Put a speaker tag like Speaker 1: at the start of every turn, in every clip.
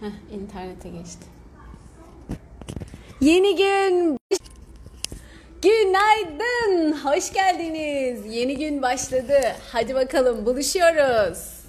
Speaker 1: Heh, internete geçti. Yeni gün. Günaydın. Hoş geldiniz. Yeni gün başladı. Hadi bakalım buluşuyoruz.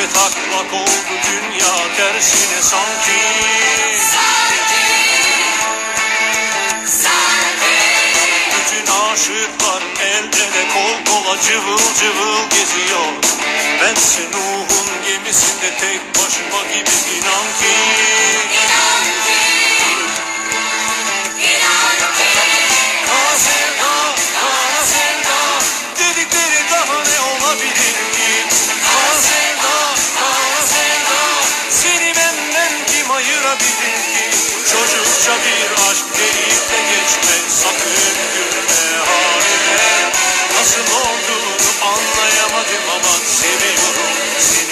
Speaker 2: Tepe taklak oldu dünya tersine sanki. Bütün aşıklar el ele kol kola cıvıl cıvıl geziyor. Bense Nuh'un gemisinde tek başıma gibi inan ki. Kara Çocukça bir aşk deyip de geçme Sakın gülme haline. Nasıl olduğunu anlayamadım ama Seviyorum seni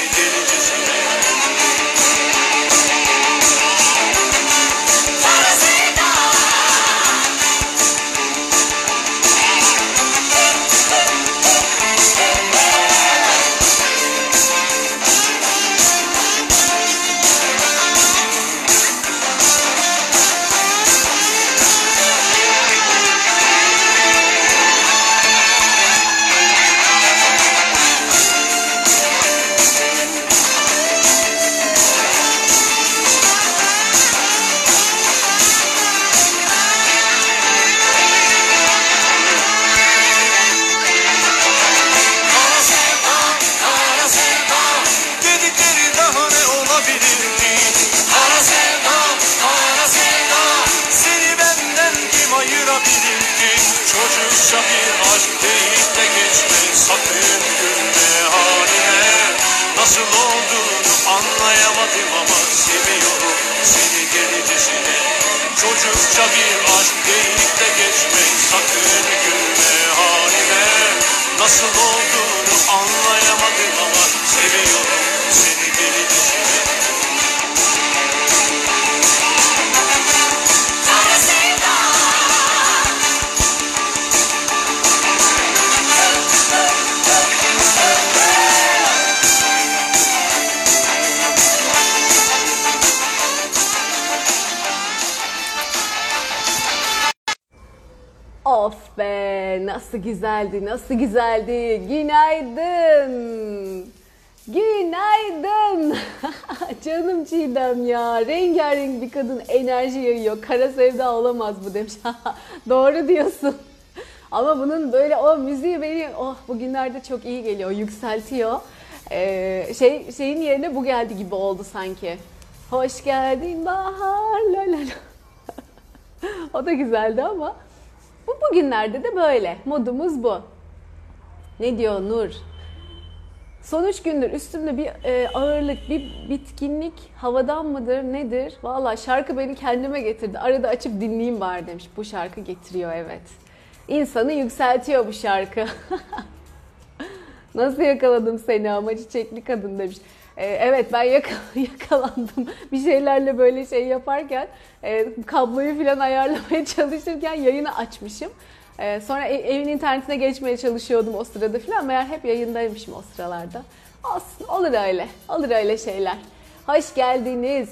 Speaker 2: Çocukça bir aşk deyip de geçme. Sakın gülme haline Nasıl olduğunu anlayamadım ama Seviyorum seni delicesine Çocukça bir aşk deyip de geçme. Sakın gülme haline Nasıl olduğunu anlayamadım ama Seviyorum
Speaker 1: nasıl güzeldi nasıl güzeldi. Günaydın. Günaydın. Canım Çiğdem ya. Rengarenk bir kadın enerji yayıyor. Kara sevda olamaz bu demiş. Doğru diyorsun. Ama bunun böyle o müziği beni oh bugünlerde çok iyi geliyor. Yükseltiyor. Ee, şey şeyin yerine bu geldi gibi oldu sanki. Hoş geldin bahar la la la. o da güzeldi ama bu bugünlerde de böyle. Modumuz bu. Ne diyor Nur? Son üç gündür üstümde bir e, ağırlık, bir bitkinlik havadan mıdır, nedir? Valla şarkı beni kendime getirdi. Arada açıp dinleyeyim bari demiş. Bu şarkı getiriyor evet. İnsanı yükseltiyor bu şarkı. Nasıl yakaladım seni ama çiçekli kadın demiş. Ee, evet ben yaka- yakalandım bir şeylerle böyle şey yaparken e, kabloyu falan ayarlamaya çalışırken yayını açmışım. Ee, sonra e- evin internetine geçmeye çalışıyordum o sırada falan. Meğer hep yayındaymışım o sıralarda. Olsun olur öyle. Olur öyle şeyler. Hoş geldiniz.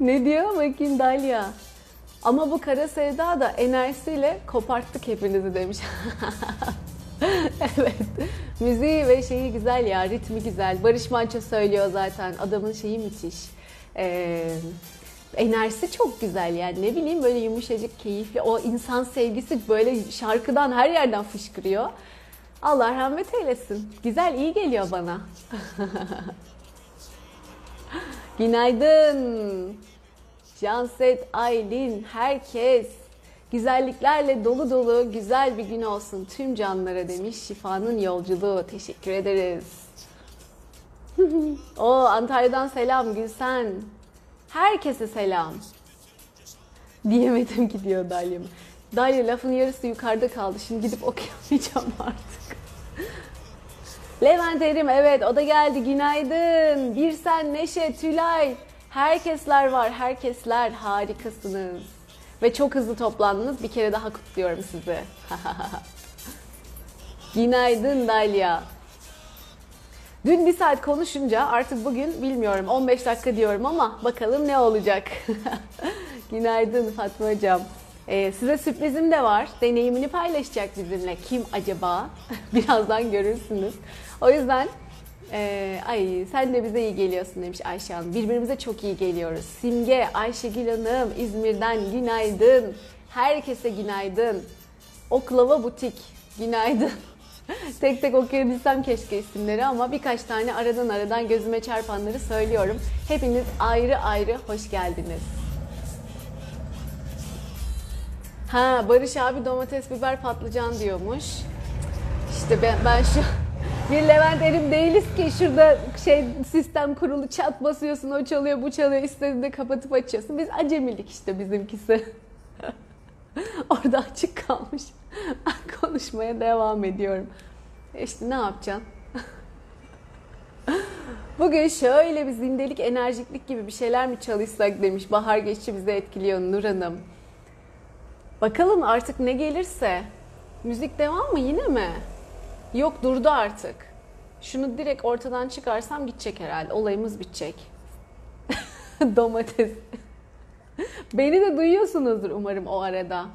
Speaker 1: Ne diyor bakayım Dalia? Ama bu kara sevda da enerjisiyle koparttık hepinizi demiş. evet. Müziği ve şeyi güzel ya, ritmi güzel. Barış Manço söylüyor zaten. Adamın şeyi müthiş. Ee, enerjisi çok güzel yani ne bileyim böyle yumuşacık, keyifli. O insan sevgisi böyle şarkıdan her yerden fışkırıyor. Allah rahmet eylesin. Güzel, iyi geliyor bana. Günaydın. Canset, Aylin, herkes. Güzelliklerle dolu dolu güzel bir gün olsun tüm canlara demiş. Şifanın yolculuğu. Teşekkür ederiz. o Antalya'dan selam Gülsen. Herkese selam. Diyemedim ki diyor Dalya'm. Dalya lafın yarısı yukarıda kaldı. Şimdi gidip okuyamayacağım artık. Levent Erim evet o da geldi günaydın. Birsen, Neşe, Tülay. Herkesler var herkesler harikasınız. Ve çok hızlı toplandınız. Bir kere daha kutluyorum sizi. günaydın Dalya. Dün bir saat konuşunca artık bugün bilmiyorum 15 dakika diyorum ama bakalım ne olacak. Günaydın Fatma Hocam. Ee, size sürprizim de var. Deneyimini paylaşacak bizimle. Kim acaba? Birazdan görürsünüz. O yüzden e, ay sen de bize iyi geliyorsun demiş Ayşe Hanım. Birbirimize çok iyi geliyoruz. Simge, Ayşegül Hanım İzmir'den günaydın. Herkese günaydın. Oklava Butik günaydın. tek tek okuyabilsem keşke isimleri ama birkaç tane aradan aradan gözüme çarpanları söylüyorum. Hepiniz ayrı ayrı hoş geldiniz. Ha Barış abi domates, biber, patlıcan diyormuş. İşte ben, ben şu bir Levent Erim değiliz ki şurada şey sistem kurulu çat basıyorsun o çalıyor bu çalıyor istediğinde kapatıp açıyorsun. Biz acemilik işte bizimkisi. Orada açık kalmış. Ben konuşmaya devam ediyorum. E İşte ne yapacaksın? Bugün şöyle bir zindelik, enerjiklik gibi bir şeyler mi çalışsak demiş. Bahar geçişi bizi etkiliyor Nur Hanım. Bakalım artık ne gelirse. Müzik devam mı yine mi? Yok durdu artık. Şunu direkt ortadan çıkarsam gidecek herhalde. Olayımız bitecek. Domates. Beni de duyuyorsunuzdur umarım o arada.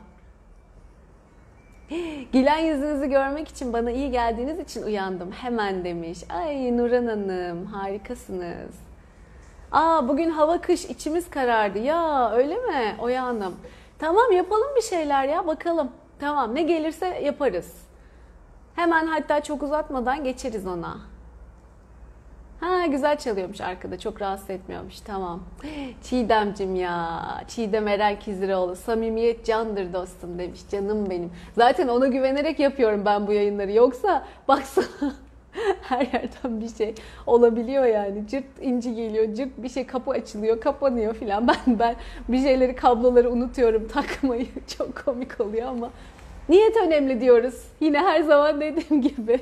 Speaker 1: Gülen yüzünüzü görmek için bana iyi geldiğiniz için uyandım hemen demiş. Ay Nuran Hanım harikasınız. Aa bugün hava kış içimiz karardı. Ya öyle mi Oya Hanım? Tamam yapalım bir şeyler ya bakalım. Tamam ne gelirse yaparız. Hemen hatta çok uzatmadan geçeriz ona. Ha güzel çalıyormuş arkada. Çok rahatsız etmiyormuş. Tamam. Çiğdemcim ya. Çiğdem Eren Kiziroğlu. Samimiyet candır dostum demiş. Canım benim. Zaten ona güvenerek yapıyorum ben bu yayınları. Yoksa baksana her yerden bir şey olabiliyor yani. Cırt inci geliyor, cırt bir şey kapı açılıyor, kapanıyor filan. Ben ben bir şeyleri kabloları unutuyorum takmayı. Çok komik oluyor ama niyet önemli diyoruz. Yine her zaman dediğim gibi.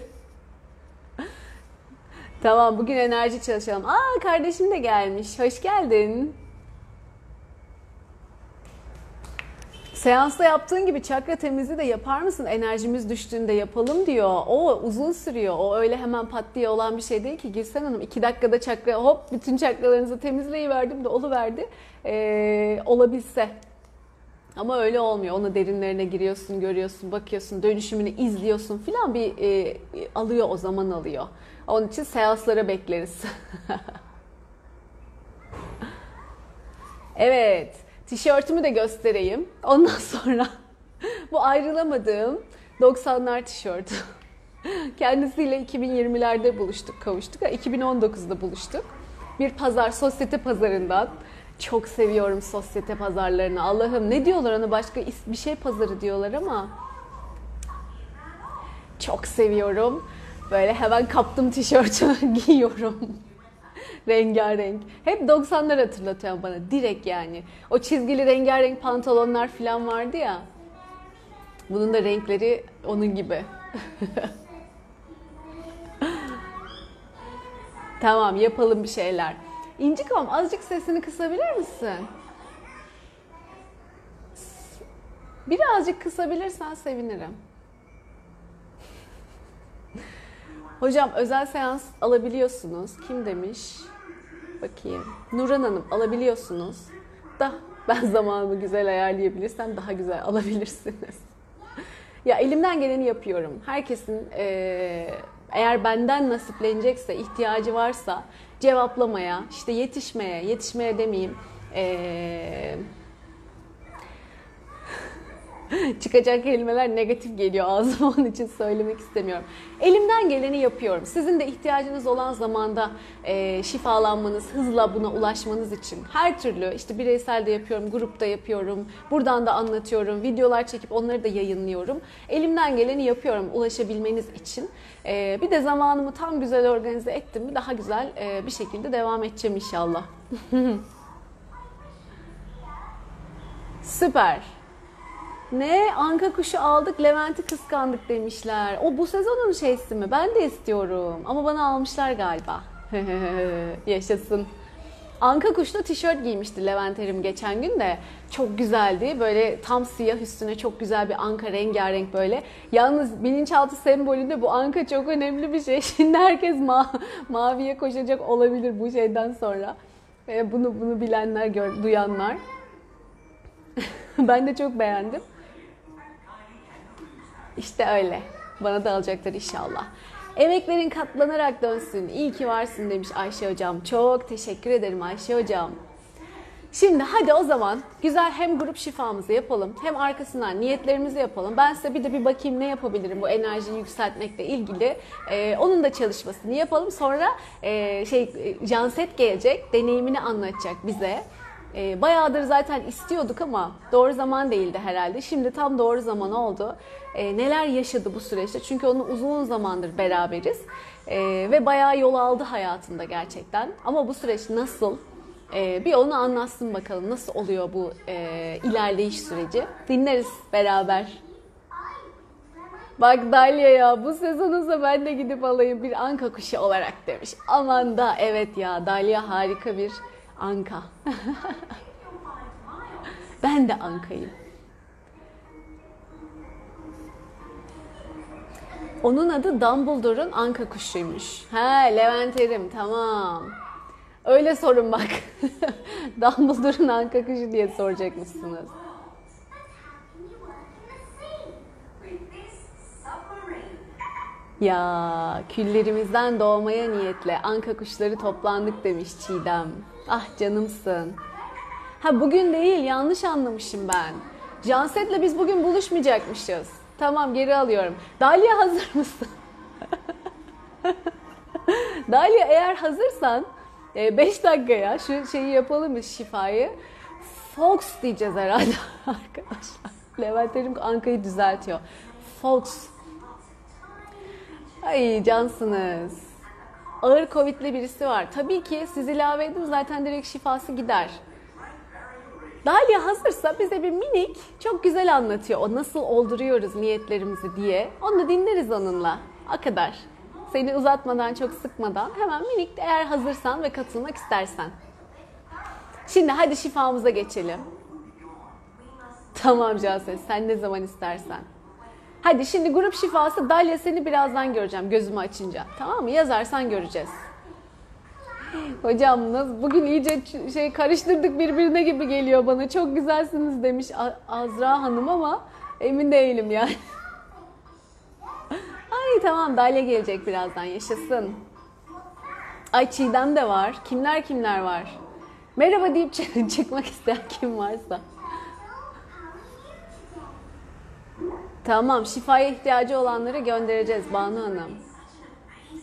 Speaker 1: Tamam bugün enerji çalışalım. Aa kardeşim de gelmiş. Hoş geldin. Seansta yaptığın gibi çakra temizliği de yapar mısın? Enerjimiz düştüğünde yapalım diyor. O uzun sürüyor. O öyle hemen pat diye olan bir şey değil ki. Gülsen Hanım iki dakikada çakra hop bütün çakralarınızı temizleyiverdim de oluverdi. Ee, olabilse. Ama öyle olmuyor. Ona derinlerine giriyorsun, görüyorsun, bakıyorsun, dönüşümünü izliyorsun filan bir e, alıyor o zaman alıyor. Onun için seanslara bekleriz. evet. Tişörtümü de göstereyim. Ondan sonra bu ayrılamadığım 90'lar tişörtü. Kendisiyle 2020'lerde buluştuk, kavuştuk. 2019'da buluştuk. Bir pazar, sosyete pazarından. Çok seviyorum sosyete pazarlarını. Allah'ım ne diyorlar ona başka bir şey pazarı diyorlar ama çok seviyorum. Böyle hemen kaptım tişörtü giyiyorum. rengarenk. Hep 90'lar hatırlatıyor bana direkt yani. O çizgili rengarenk pantolonlar falan vardı ya. Bunun da renkleri onun gibi. Tamam yapalım bir şeyler. İncikom azıcık sesini kısabilir misin? Birazcık kısabilirsen sevinirim. Hocam özel seans alabiliyorsunuz. Kim demiş? Bakayım. Nuran Hanım alabiliyorsunuz. Da ben zamanımı güzel ayarlayabilirsem daha güzel alabilirsiniz. ya elimden geleni yapıyorum. Herkesin eee, eğer benden nasiplenecekse, ihtiyacı varsa cevaplamaya, işte yetişmeye, yetişmeye demeyeyim. eee çıkacak kelimeler negatif geliyor ağzıma onun için söylemek istemiyorum. Elimden geleni yapıyorum. Sizin de ihtiyacınız olan zamanda e, şifalanmanız, hızla buna ulaşmanız için her türlü işte bireysel de yapıyorum, grupta yapıyorum, buradan da anlatıyorum, videolar çekip onları da yayınlıyorum. Elimden geleni yapıyorum ulaşabilmeniz için. E, bir de zamanımı tam güzel organize ettim mi daha güzel e, bir şekilde devam edeceğim inşallah. Süper. Ne? Anka kuşu aldık, Levent'i kıskandık demişler. O bu sezonun şeysi mi? Ben de istiyorum. Ama bana almışlar galiba. Yaşasın. Anka kuşlu tişört giymişti Levent Erim geçen gün de. Çok güzeldi. Böyle tam siyah üstüne çok güzel bir anka rengarenk böyle. Yalnız bilinçaltı sembolünde bu anka çok önemli bir şey. Şimdi herkes ma- maviye koşacak olabilir bu şeyden sonra. Ve bunu bunu bilenler, gör, duyanlar. ben de çok beğendim. İşte öyle. Bana da alacaklar inşallah. Emeklerin katlanarak dönsün. İyi ki varsın demiş Ayşe Hocam. Çok teşekkür ederim Ayşe Hocam. Şimdi hadi o zaman güzel hem grup şifamızı yapalım hem arkasından niyetlerimizi yapalım. Ben size bir de bir bakayım ne yapabilirim bu enerjiyi yükseltmekle ilgili. Ee, onun da çalışmasını yapalım. Sonra e, şey e, Janset gelecek deneyimini anlatacak bize. E, bayağıdır zaten istiyorduk ama doğru zaman değildi herhalde. Şimdi tam doğru zaman oldu. E, neler yaşadı bu süreçte? Çünkü onu uzun zamandır beraberiz. E, ve bayağı yol aldı hayatında gerçekten. Ama bu süreç nasıl? E, bir onu anlatsın bakalım. Nasıl oluyor bu e, ilerleyiş süreci? Dinleriz beraber. Bak Dalia ya bu sezonunsa ben de gidip alayım bir anka kuşu olarak demiş. Aman da evet ya Dalia harika bir anka. ben de ankayım. Onun adı Dumbledore'un anka kuşuymuş. He Levent Erim tamam. Öyle sorun bak. Dumbledore'un anka kuşu diye soracakmışsınız. Ya küllerimizden doğmaya niyetle anka kuşları toplandık demiş Çiğdem. Ah canımsın. Ha bugün değil yanlış anlamışım ben. Janset'le biz bugün buluşmayacakmışız. Tamam geri alıyorum. Dalia hazır mısın? Dalia eğer hazırsan 5 dakikaya şu şeyi yapalım mı şifayı? Fox diyeceğiz herhalde arkadaşlar. Levent Erim Anka'yı düzeltiyor. Fox. Ay cansınız. Ağır Covid'li birisi var. Tabii ki siz ilave edin zaten direkt şifası gider. Dalia hazırsa bize bir minik çok güzel anlatıyor. O nasıl olduruyoruz niyetlerimizi diye. Onu da dinleriz onunla. O kadar. Seni uzatmadan, çok sıkmadan hemen minik eğer hazırsan ve katılmak istersen. Şimdi hadi şifamıza geçelim. Tamam Canses sen ne zaman istersen. Hadi şimdi grup şifası Dalia seni birazdan göreceğim gözümü açınca. Tamam mı? Yazarsan göreceğiz. Hocam bugün iyice şey karıştırdık birbirine gibi geliyor bana. Çok güzelsiniz demiş Azra Hanım ama emin değilim yani. Ay tamam Dalia gelecek birazdan yaşasın. Ay Çiğdem de var. Kimler kimler var? Merhaba deyip çıkmak isteyen kim varsa. Tamam şifaya ihtiyacı olanları göndereceğiz Banu Hanım.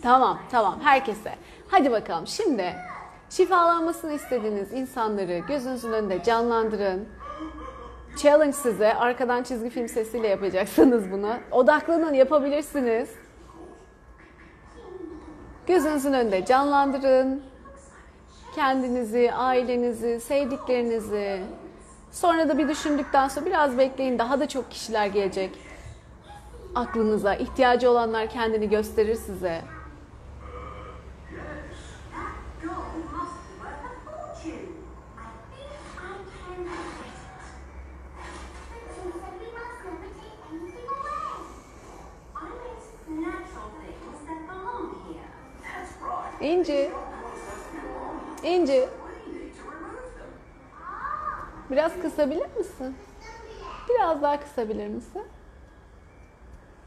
Speaker 1: Tamam tamam herkese. Hadi bakalım şimdi şifalanmasını istediğiniz insanları gözünüzün önünde canlandırın. Challenge size. Arkadan çizgi film sesiyle yapacaksınız bunu. Odaklanın yapabilirsiniz. Gözünüzün önünde canlandırın. Kendinizi, ailenizi, sevdiklerinizi. Sonra da bir düşündükten sonra biraz bekleyin. Daha da çok kişiler gelecek. Aklınıza ihtiyacı olanlar kendini gösterir size. İnci. İnci. Biraz kısabilir misin? Biraz daha kısabilir misin?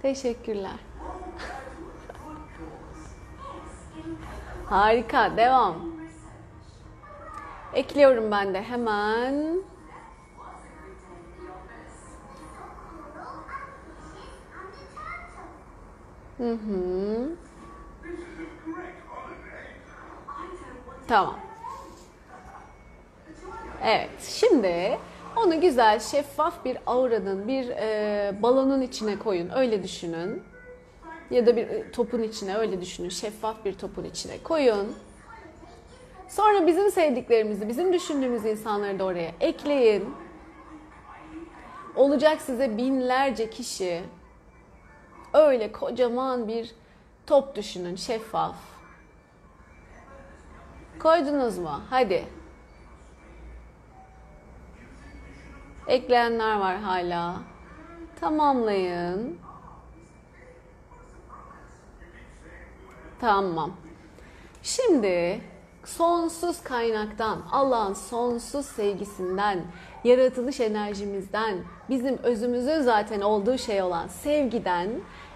Speaker 1: Teşekkürler. Harika, devam. Ekliyorum ben de hemen. Hı hı. Tamam. Evet, şimdi onu güzel, şeffaf bir auranın, bir e, balonun içine koyun. Öyle düşünün. Ya da bir e, topun içine öyle düşünün. Şeffaf bir topun içine koyun. Sonra bizim sevdiklerimizi, bizim düşündüğümüz insanları da oraya ekleyin. Olacak size binlerce kişi. Öyle kocaman bir top düşünün, şeffaf. Koydunuz mu? Hadi. Ekleyenler var hala. Tamamlayın. Tamam. Şimdi sonsuz kaynaktan, Allah'ın sonsuz sevgisinden, yaratılış enerjimizden, bizim özümüzün zaten olduğu şey olan sevgiden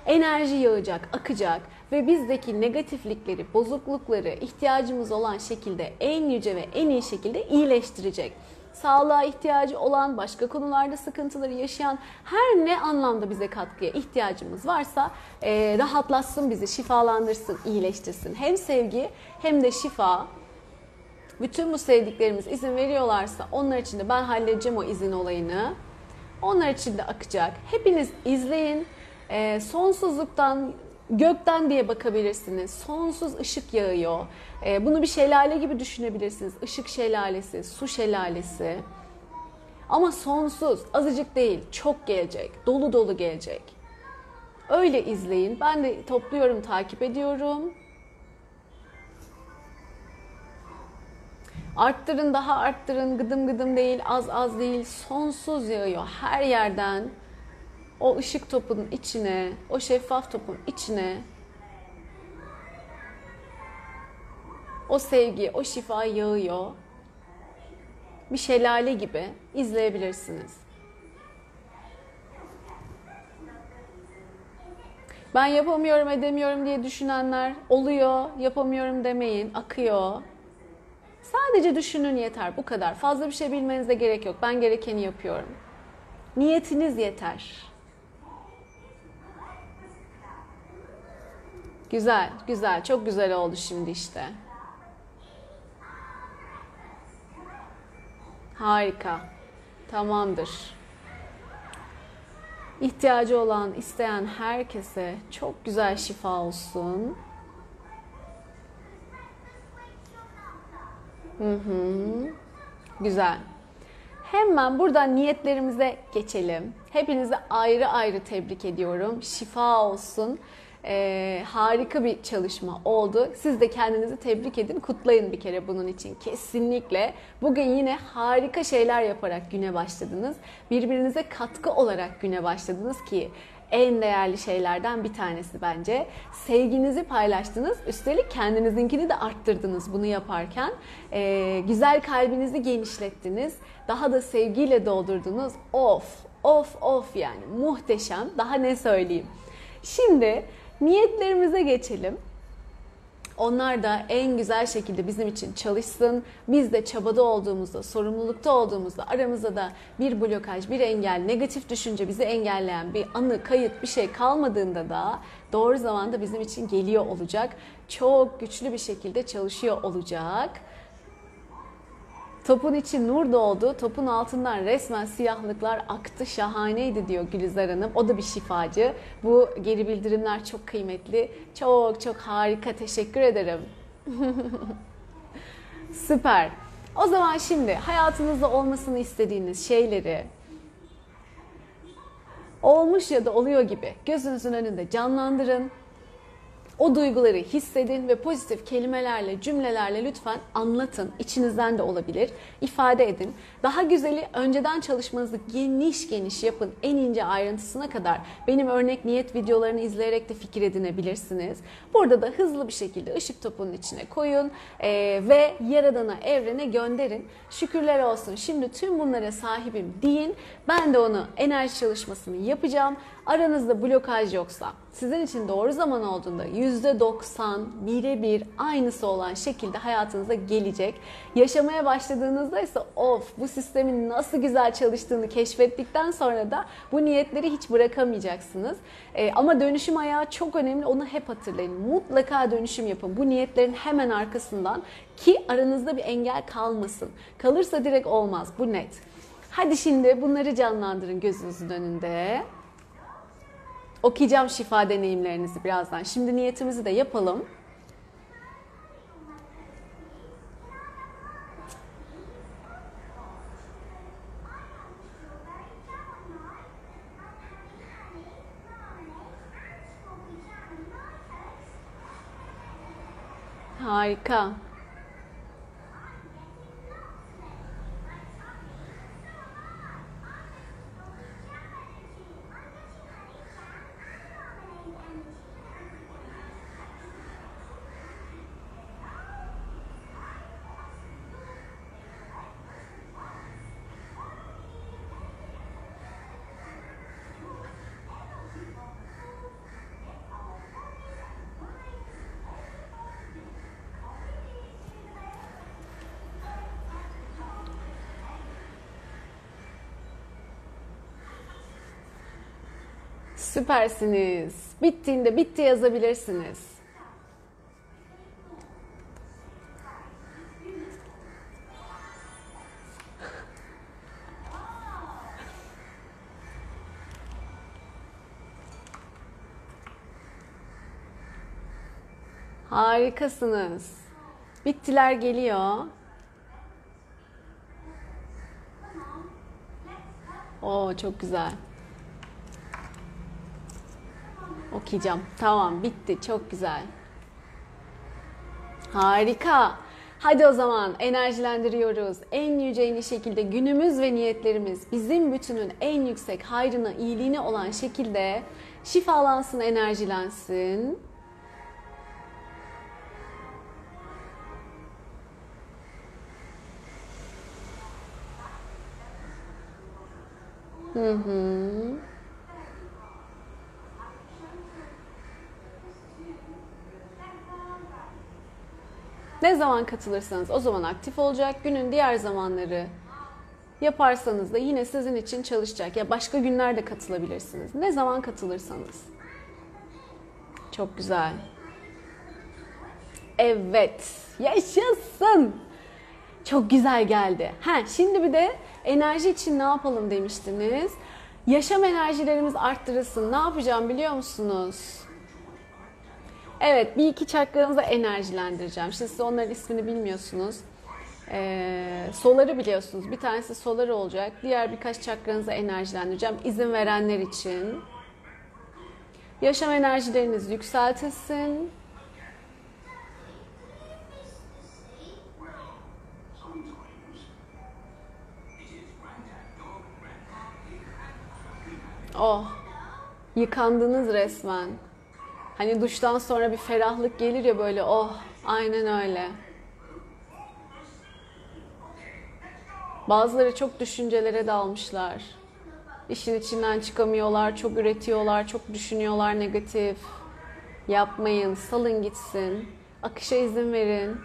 Speaker 1: enerji yağacak, akacak ve bizdeki negatiflikleri, bozuklukları ihtiyacımız olan şekilde en yüce ve en iyi şekilde iyileştirecek sağlığa ihtiyacı olan, başka konularda sıkıntıları yaşayan her ne anlamda bize katkıya ihtiyacımız varsa e, rahatlatsın bizi, şifalandırsın, iyileştirsin. Hem sevgi hem de şifa. Bütün bu sevdiklerimiz izin veriyorlarsa onlar için de ben halledeceğim o izin olayını. Onlar için de akacak. Hepiniz izleyin. E, sonsuzluktan gökten diye bakabilirsiniz. Sonsuz ışık yağıyor. Ee, bunu bir şelale gibi düşünebilirsiniz. Işık şelalesi, su şelalesi. Ama sonsuz, azıcık değil, çok gelecek. Dolu dolu gelecek. Öyle izleyin. Ben de topluyorum, takip ediyorum. Arttırın, daha arttırın. Gıdım gıdım değil, az az değil. Sonsuz yağıyor her yerden o ışık topunun içine, o şeffaf topun içine o sevgi, o şifa yağıyor. Bir şelale gibi izleyebilirsiniz. Ben yapamıyorum, edemiyorum diye düşünenler oluyor. Yapamıyorum demeyin, akıyor. Sadece düşünün yeter, bu kadar. Fazla bir şey bilmenize gerek yok. Ben gerekeni yapıyorum. Niyetiniz yeter. Güzel, güzel. Çok güzel oldu şimdi işte. Harika. Tamamdır. İhtiyacı olan, isteyen herkese çok güzel şifa olsun. Hı hı. Güzel. Hemen buradan niyetlerimize geçelim. Hepinizi ayrı ayrı tebrik ediyorum. Şifa olsun. Ee, harika bir çalışma oldu. Siz de kendinizi tebrik edin, kutlayın bir kere bunun için. Kesinlikle. Bugün yine harika şeyler yaparak güne başladınız. Birbirinize katkı olarak güne başladınız ki en değerli şeylerden bir tanesi bence. Sevginizi paylaştınız. Üstelik kendinizinkini de arttırdınız bunu yaparken. Ee, güzel kalbinizi genişlettiniz. Daha da sevgiyle doldurdunuz. Of, of, of yani muhteşem. Daha ne söyleyeyim. Şimdi niyetlerimize geçelim. Onlar da en güzel şekilde bizim için çalışsın. Biz de çabada olduğumuzda, sorumlulukta olduğumuzda, aramızda da bir blokaj, bir engel, negatif düşünce bizi engelleyen bir anı, kayıt, bir şey kalmadığında da doğru zamanda bizim için geliyor olacak. Çok güçlü bir şekilde çalışıyor olacak. Topun içi nur doldu. Topun altından resmen siyahlıklar aktı. Şahaneydi diyor Gülizar Hanım. O da bir şifacı. Bu geri bildirimler çok kıymetli. Çok çok harika. Teşekkür ederim. Süper. O zaman şimdi hayatınızda olmasını istediğiniz şeyleri olmuş ya da oluyor gibi gözünüzün önünde canlandırın. O duyguları hissedin ve pozitif kelimelerle, cümlelerle lütfen anlatın. İçinizden de olabilir. ifade edin. Daha güzeli önceden çalışmanızı geniş geniş yapın. En ince ayrıntısına kadar. Benim örnek niyet videolarını izleyerek de fikir edinebilirsiniz. Burada da hızlı bir şekilde ışık topunun içine koyun eee, ve Yaradan'a, evrene gönderin. Şükürler olsun. Şimdi tüm bunlara sahibim deyin. Ben de onu enerji çalışmasını yapacağım. Aranızda blokaj yoksa, sizin için doğru zaman olduğunda %90 birebir aynısı olan şekilde hayatınıza gelecek. Yaşamaya başladığınızda ise of bu sistemin nasıl güzel çalıştığını keşfettikten sonra da bu niyetleri hiç bırakamayacaksınız. Ee, ama dönüşüm ayağı çok önemli onu hep hatırlayın. Mutlaka dönüşüm yapın. Bu niyetlerin hemen arkasından ki aranızda bir engel kalmasın. Kalırsa direkt olmaz bu net. Hadi şimdi bunları canlandırın gözünüzün önünde. Okuyacağım şifa deneyimlerinizi birazdan. Şimdi niyetimizi de yapalım. Harika. Süpersiniz. Bittiğinde bitti yazabilirsiniz. Harikasınız. Bittiler geliyor. Oo çok güzel. Okuyacağım. Tamam bitti. Çok güzel. Harika. Hadi o zaman enerjilendiriyoruz. En yüce en şekilde günümüz ve niyetlerimiz bizim bütünün en yüksek hayrına, iyiliğine olan şekilde şifalansın, enerjilensin. Hı hı. Ne zaman katılırsanız o zaman aktif olacak. Günün diğer zamanları yaparsanız da yine sizin için çalışacak. Ya başka günlerde katılabilirsiniz. Ne zaman katılırsanız. Çok güzel. Evet. Yaşasın. Çok güzel geldi. Ha, şimdi bir de enerji için ne yapalım demiştiniz. Yaşam enerjilerimiz arttırılsın. Ne yapacağım biliyor musunuz? Evet, bir iki çakranızı enerjilendireceğim. Şimdi siz onların ismini bilmiyorsunuz. Ee, soları biliyorsunuz. Bir tanesi solar olacak. Diğer birkaç çakranızı enerjilendireceğim. İzin verenler için. Yaşam enerjileriniz yükseltilsin. Oh, yıkandınız resmen. Hani duştan sonra bir ferahlık gelir ya böyle oh aynen öyle. Bazıları çok düşüncelere dalmışlar. İşin içinden çıkamıyorlar, çok üretiyorlar, çok düşünüyorlar negatif. Yapmayın, salın gitsin. Akışa izin verin.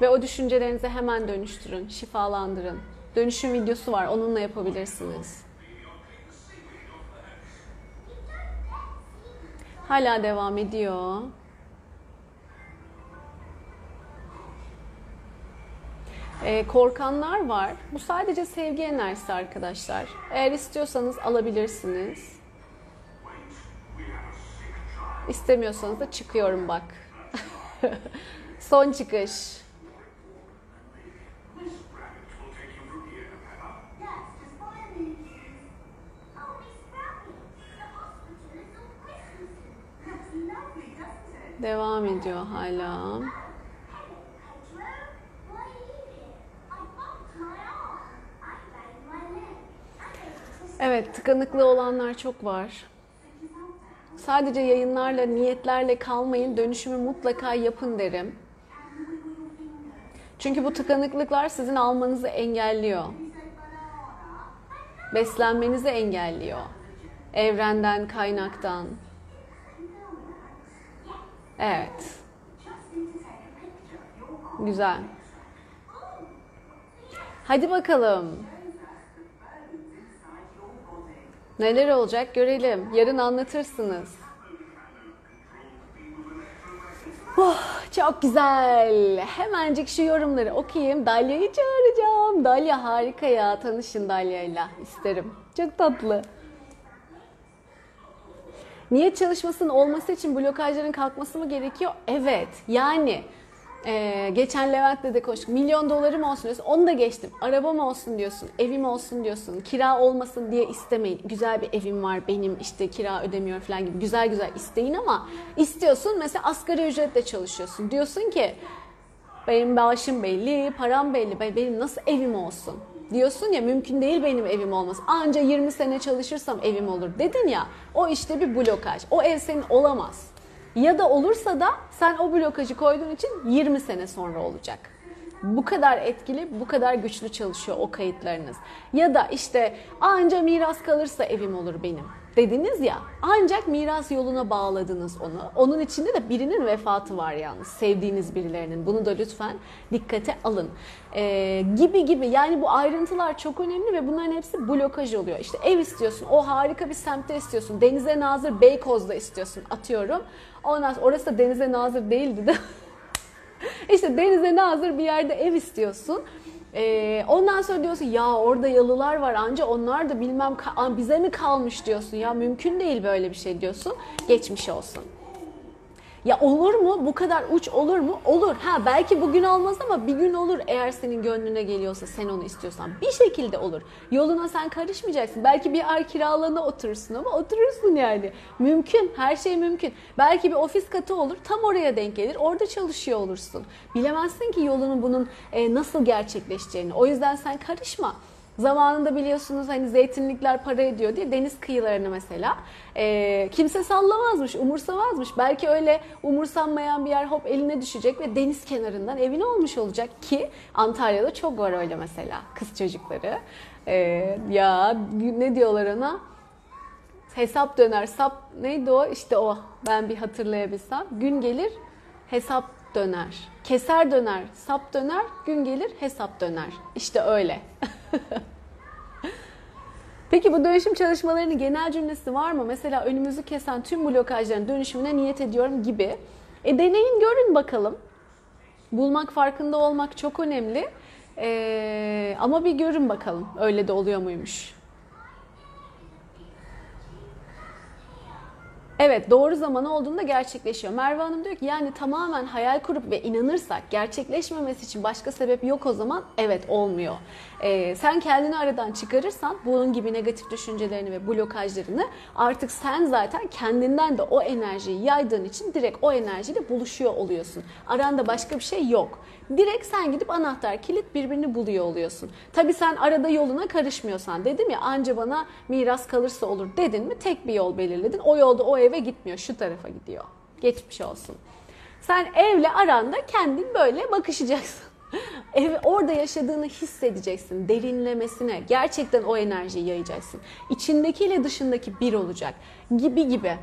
Speaker 1: Ve o düşüncelerinizi hemen dönüştürün, şifalandırın. Dönüşüm videosu var, onunla yapabilirsiniz. Hala devam ediyor. Ee, korkanlar var. Bu sadece sevgi enerjisi arkadaşlar. Eğer istiyorsanız alabilirsiniz. İstemiyorsanız da çıkıyorum bak. Son çıkış.
Speaker 3: Made a twist.
Speaker 1: Evet, tıkanıklığı olanlar çok var. Sadece yayınlarla, niyetlerle kalmayın. Dönüşümü mutlaka yapın derim. Çünkü bu tıkanıklıklar sizin almanızı engelliyor. Beslenmenizi engelliyor. Evrenden, kaynaktan. Evet. Güzel. Hadi bakalım. Neler olacak görelim. Yarın anlatırsınız. Oh, çok güzel. Hemencik şu yorumları okuyayım. Dalya'yı çağıracağım. Dalya harika ya. Tanışın Dalya'yla. isterim. Çok tatlı. Niyet çalışmasının olması için blokajların kalkması mı gerekiyor? Evet. Yani e, geçen Levent'le de konuştuk. Milyon dolarım olsun diyorsun. Onu da geçtim. Arabam olsun diyorsun. Evim olsun diyorsun. Kira olmasın diye istemeyin. Güzel bir evim var benim işte kira ödemiyor falan gibi. Güzel güzel isteyin ama istiyorsun mesela asgari ücretle çalışıyorsun. Diyorsun ki benim maaşım belli, param belli. Ben- Benim nasıl evim olsun? Diyorsun ya mümkün değil benim evim olması. Anca 20 sene çalışırsam evim olur dedin ya. O işte bir blokaj. O ev senin olamaz. Ya da olursa da sen o blokajı koyduğun için 20 sene sonra olacak. Bu kadar etkili, bu kadar güçlü çalışıyor o kayıtlarınız. Ya da işte anca miras kalırsa evim olur benim dediniz ya. Ancak miras yoluna bağladınız onu. Onun içinde de birinin vefatı var yalnız. Sevdiğiniz birilerinin. Bunu da lütfen dikkate alın. Ee, gibi gibi. Yani bu ayrıntılar çok önemli ve bunların hepsi blokaj oluyor. İşte ev istiyorsun. O harika bir semtte istiyorsun. Denize nazır Beykoz'da istiyorsun. Atıyorum. Ondan orası da denize nazır değildi de. İşte denize nazır bir yerde ev istiyorsun. Ee, ondan sonra diyorsun ya orada yalılar var anca onlar da bilmem bize mi kalmış diyorsun ya mümkün değil böyle bir şey diyorsun. Geçmiş olsun. Ya olur mu? Bu kadar uç olur mu? Olur. Ha belki bugün olmaz ama bir gün olur eğer senin gönlüne geliyorsa sen onu istiyorsan. Bir şekilde olur. Yoluna sen karışmayacaksın. Belki bir ay kiralığına oturursun ama oturursun yani. Mümkün. Her şey mümkün. Belki bir ofis katı olur. Tam oraya denk gelir. Orada çalışıyor olursun. Bilemezsin ki yolunun bunun e, nasıl gerçekleşeceğini. O yüzden sen karışma. Zamanında biliyorsunuz hani zeytinlikler para ediyor diye deniz kıyılarını mesela e, kimse sallamazmış, umursamazmış. Belki öyle umursanmayan bir yer hop eline düşecek ve deniz kenarından evin olmuş olacak ki Antalya'da çok var öyle mesela kız çocukları. E, ya ne diyorlar ona? Hesap döner, sap neydi o? İşte o. Ben bir hatırlayabilsem. Gün gelir, hesap döner. Keser döner, sap döner, gün gelir, hesap döner. İşte öyle. Peki bu dönüşüm çalışmalarının genel cümlesi var mı? Mesela önümüzü kesen tüm blokajların dönüşümüne niyet ediyorum gibi. E deneyin görün bakalım. Bulmak, farkında olmak çok önemli. Ee, ama bir görün bakalım öyle de oluyor muymuş. Evet doğru zamanı olduğunda gerçekleşiyor. Merve Hanım diyor ki yani tamamen hayal kurup ve inanırsak gerçekleşmemesi için başka sebep yok o zaman evet olmuyor. Ee, sen kendini aradan çıkarırsan bunun gibi negatif düşüncelerini ve blokajlarını artık sen zaten kendinden de o enerjiyi yaydığın için direkt o enerjiyle buluşuyor oluyorsun. Aranda başka bir şey yok. Direkt sen gidip anahtar kilit birbirini buluyor oluyorsun. Tabii sen arada yoluna karışmıyorsan dedim ya anca bana miras kalırsa olur dedin mi tek bir yol belirledin. O yolda o eve gitmiyor şu tarafa gidiyor. Geçmiş olsun. Sen evle aranda kendin böyle bakışacaksın. Ev, orada yaşadığını hissedeceksin. Derinlemesine. Gerçekten o enerjiyi yayacaksın. İçindekiyle dışındaki bir olacak. Gibi gibi.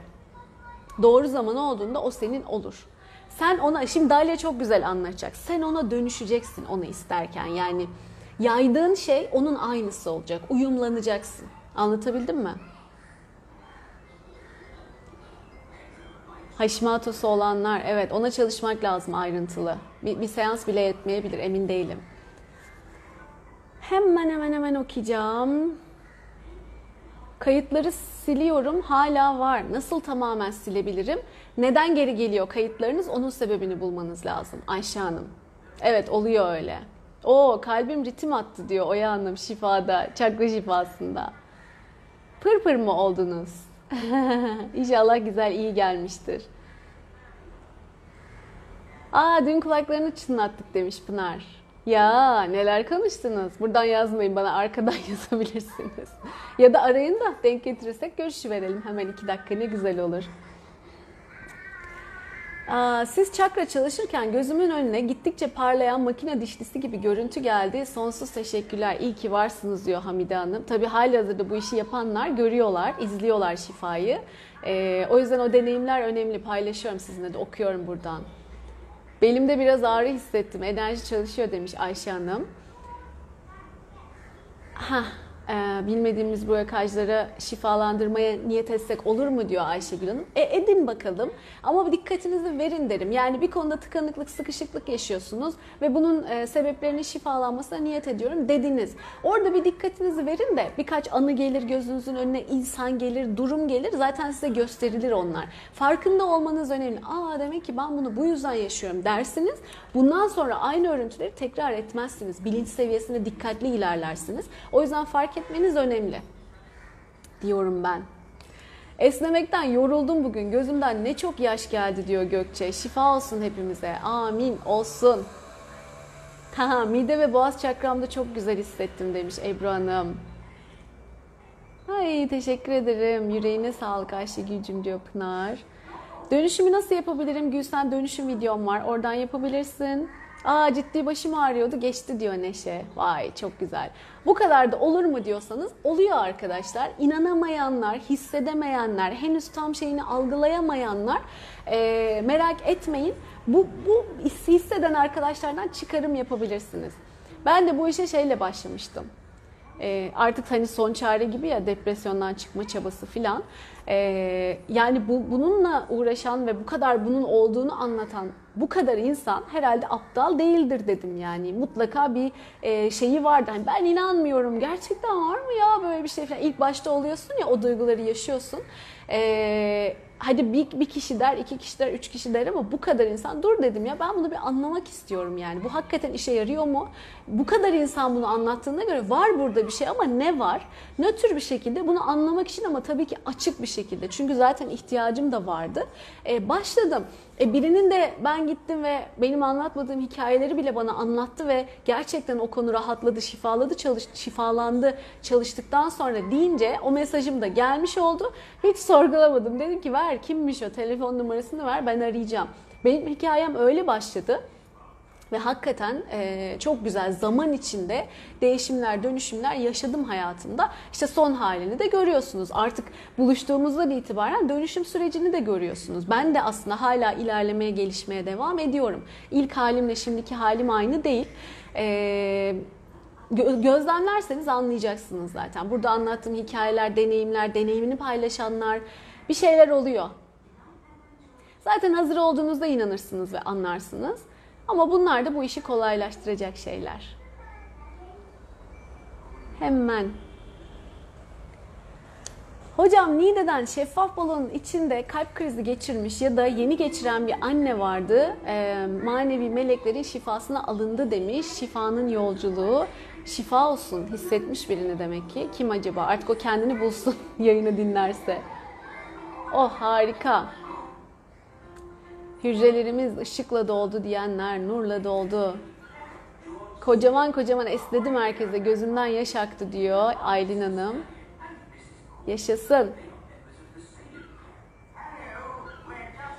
Speaker 1: Doğru zaman olduğunda o senin olur. Sen ona, şimdi Dalia çok güzel anlatacak. Sen ona dönüşeceksin onu isterken. Yani yaydığın şey onun aynısı olacak. Uyumlanacaksın. Anlatabildim mi? Hashimoto'su olanlar evet ona çalışmak lazım ayrıntılı. Bir, bir seans bile yetmeyebilir emin değilim. Hemen hemen hemen okuyacağım. Kayıtları siliyorum hala var. Nasıl tamamen silebilirim? Neden geri geliyor kayıtlarınız? Onun sebebini bulmanız lazım Ayşe Hanım. Evet oluyor öyle. O kalbim ritim attı diyor Oya Hanım şifada, çakra şifasında. Pır pır mı oldunuz? İnşallah güzel iyi gelmiştir. Aa dün kulaklarını çınlattık demiş Pınar. Ya neler konuştunuz? Buradan yazmayın bana arkadan yazabilirsiniz. Ya da arayın da denk getirirsek görüşüverelim hemen iki dakika ne güzel olur. Siz çakra çalışırken gözümün önüne gittikçe parlayan makine dişlisi gibi görüntü geldi. Sonsuz teşekkürler. İyi ki varsınız diyor Hamide Hanım. Tabii halihazırda bu işi yapanlar görüyorlar, izliyorlar şifayı. Ee, o yüzden o deneyimler önemli. Paylaşıyorum sizinle de okuyorum buradan. Belimde biraz ağrı hissettim. Enerji çalışıyor demiş Ayşe Hanım. Hah, e, bilmediğimiz bu yakajları şifalandırmaya niyet etsek olur mu diyor Ayşegül Hanım. E edin bakalım ama dikkatinizi verin derim. Yani bir konuda tıkanıklık, sıkışıklık yaşıyorsunuz ve bunun e, sebeplerinin şifalanmasına niyet ediyorum dediniz. Orada bir dikkatinizi verin de birkaç anı gelir gözünüzün önüne, insan gelir, durum gelir. Zaten size gösterilir onlar. Farkında olmanız önemli. Aa demek ki ben bunu bu yüzden yaşıyorum dersiniz. Bundan sonra aynı örüntüleri tekrar etmezsiniz. Bilinç seviyesinde dikkatli ilerlersiniz. O yüzden fark etmeniz önemli diyorum ben. Esnemekten yoruldum bugün. Gözümden ne çok yaş geldi diyor Gökçe. Şifa olsun hepimize. Amin olsun. Ha, mide ve boğaz çakramda çok güzel hissettim demiş Ebru Hanım. Ay teşekkür ederim. Yüreğine sağlık Ayşegül'cüm diyor Pınar. Dönüşümü nasıl yapabilirim? Gülsen dönüşüm videom var. Oradan yapabilirsin. Aa ciddi başım ağrıyordu geçti diyor Neşe. Vay çok güzel. Bu kadar da olur mu diyorsanız oluyor arkadaşlar. İnanamayanlar, hissedemeyenler, henüz tam şeyini algılayamayanlar eee, merak etmeyin. Bu, bu hisseden arkadaşlardan çıkarım yapabilirsiniz. Ben de bu işe şeyle başlamıştım. Ee, artık hani son çare gibi ya depresyondan çıkma çabası filan. Ee, yani bu bununla uğraşan ve bu kadar bunun olduğunu anlatan bu kadar insan herhalde aptal değildir dedim yani. Mutlaka bir e, şeyi vardı. Hani ben inanmıyorum. Gerçekten var mı ya böyle bir şey falan. İlk başta oluyorsun ya o duyguları yaşıyorsun. Ee, hadi bir, bir kişi der, iki kişi der, üç kişi der ama bu kadar insan dur dedim ya ben bunu bir anlamak istiyorum yani. Bu hakikaten işe yarıyor mu? Bu kadar insan bunu anlattığına göre var burada bir şey ama ne var? Nötr bir şekilde bunu anlamak için ama tabii ki açık bir şekilde. Çünkü zaten ihtiyacım da vardı. Ee, başladım. E, birinin de ben gittim ve benim anlatmadığım hikayeleri bile bana anlattı ve gerçekten o konu rahatladı, şifaladı, çalış, şifalandı çalıştıktan sonra deyince o mesajım da gelmiş oldu. Hiç sorgulamadım. Dedim ki ver kimmiş o telefon numarasını ver ben arayacağım. Benim hikayem öyle başladı. Ve hakikaten e, çok güzel zaman içinde değişimler, dönüşümler yaşadım hayatımda. İşte son halini de görüyorsunuz. Artık buluştuğumuzdan itibaren dönüşüm sürecini de görüyorsunuz. Ben de aslında hala ilerlemeye, gelişmeye devam ediyorum. İlk halimle şimdiki halim aynı değil. E, gö- gözlemlerseniz anlayacaksınız zaten. Burada anlattığım hikayeler, deneyimler, deneyimini paylaşanlar bir şeyler oluyor. Zaten hazır olduğunuzda inanırsınız ve anlarsınız. Ama bunlar da bu işi kolaylaştıracak şeyler. Hemen. Hocam Niğde'den şeffaf balonun içinde kalp krizi geçirmiş ya da yeni geçiren bir anne vardı. Ee, manevi meleklerin şifasına alındı demiş. Şifanın yolculuğu. Şifa olsun hissetmiş birini demek ki. Kim acaba? Artık o kendini bulsun yayını dinlerse. Oh harika. Hücrelerimiz ışıkla doldu diyenler nurla doldu. Kocaman kocaman esnedim herkese gözümden yaş aktı diyor Aylin Hanım. Yaşasın.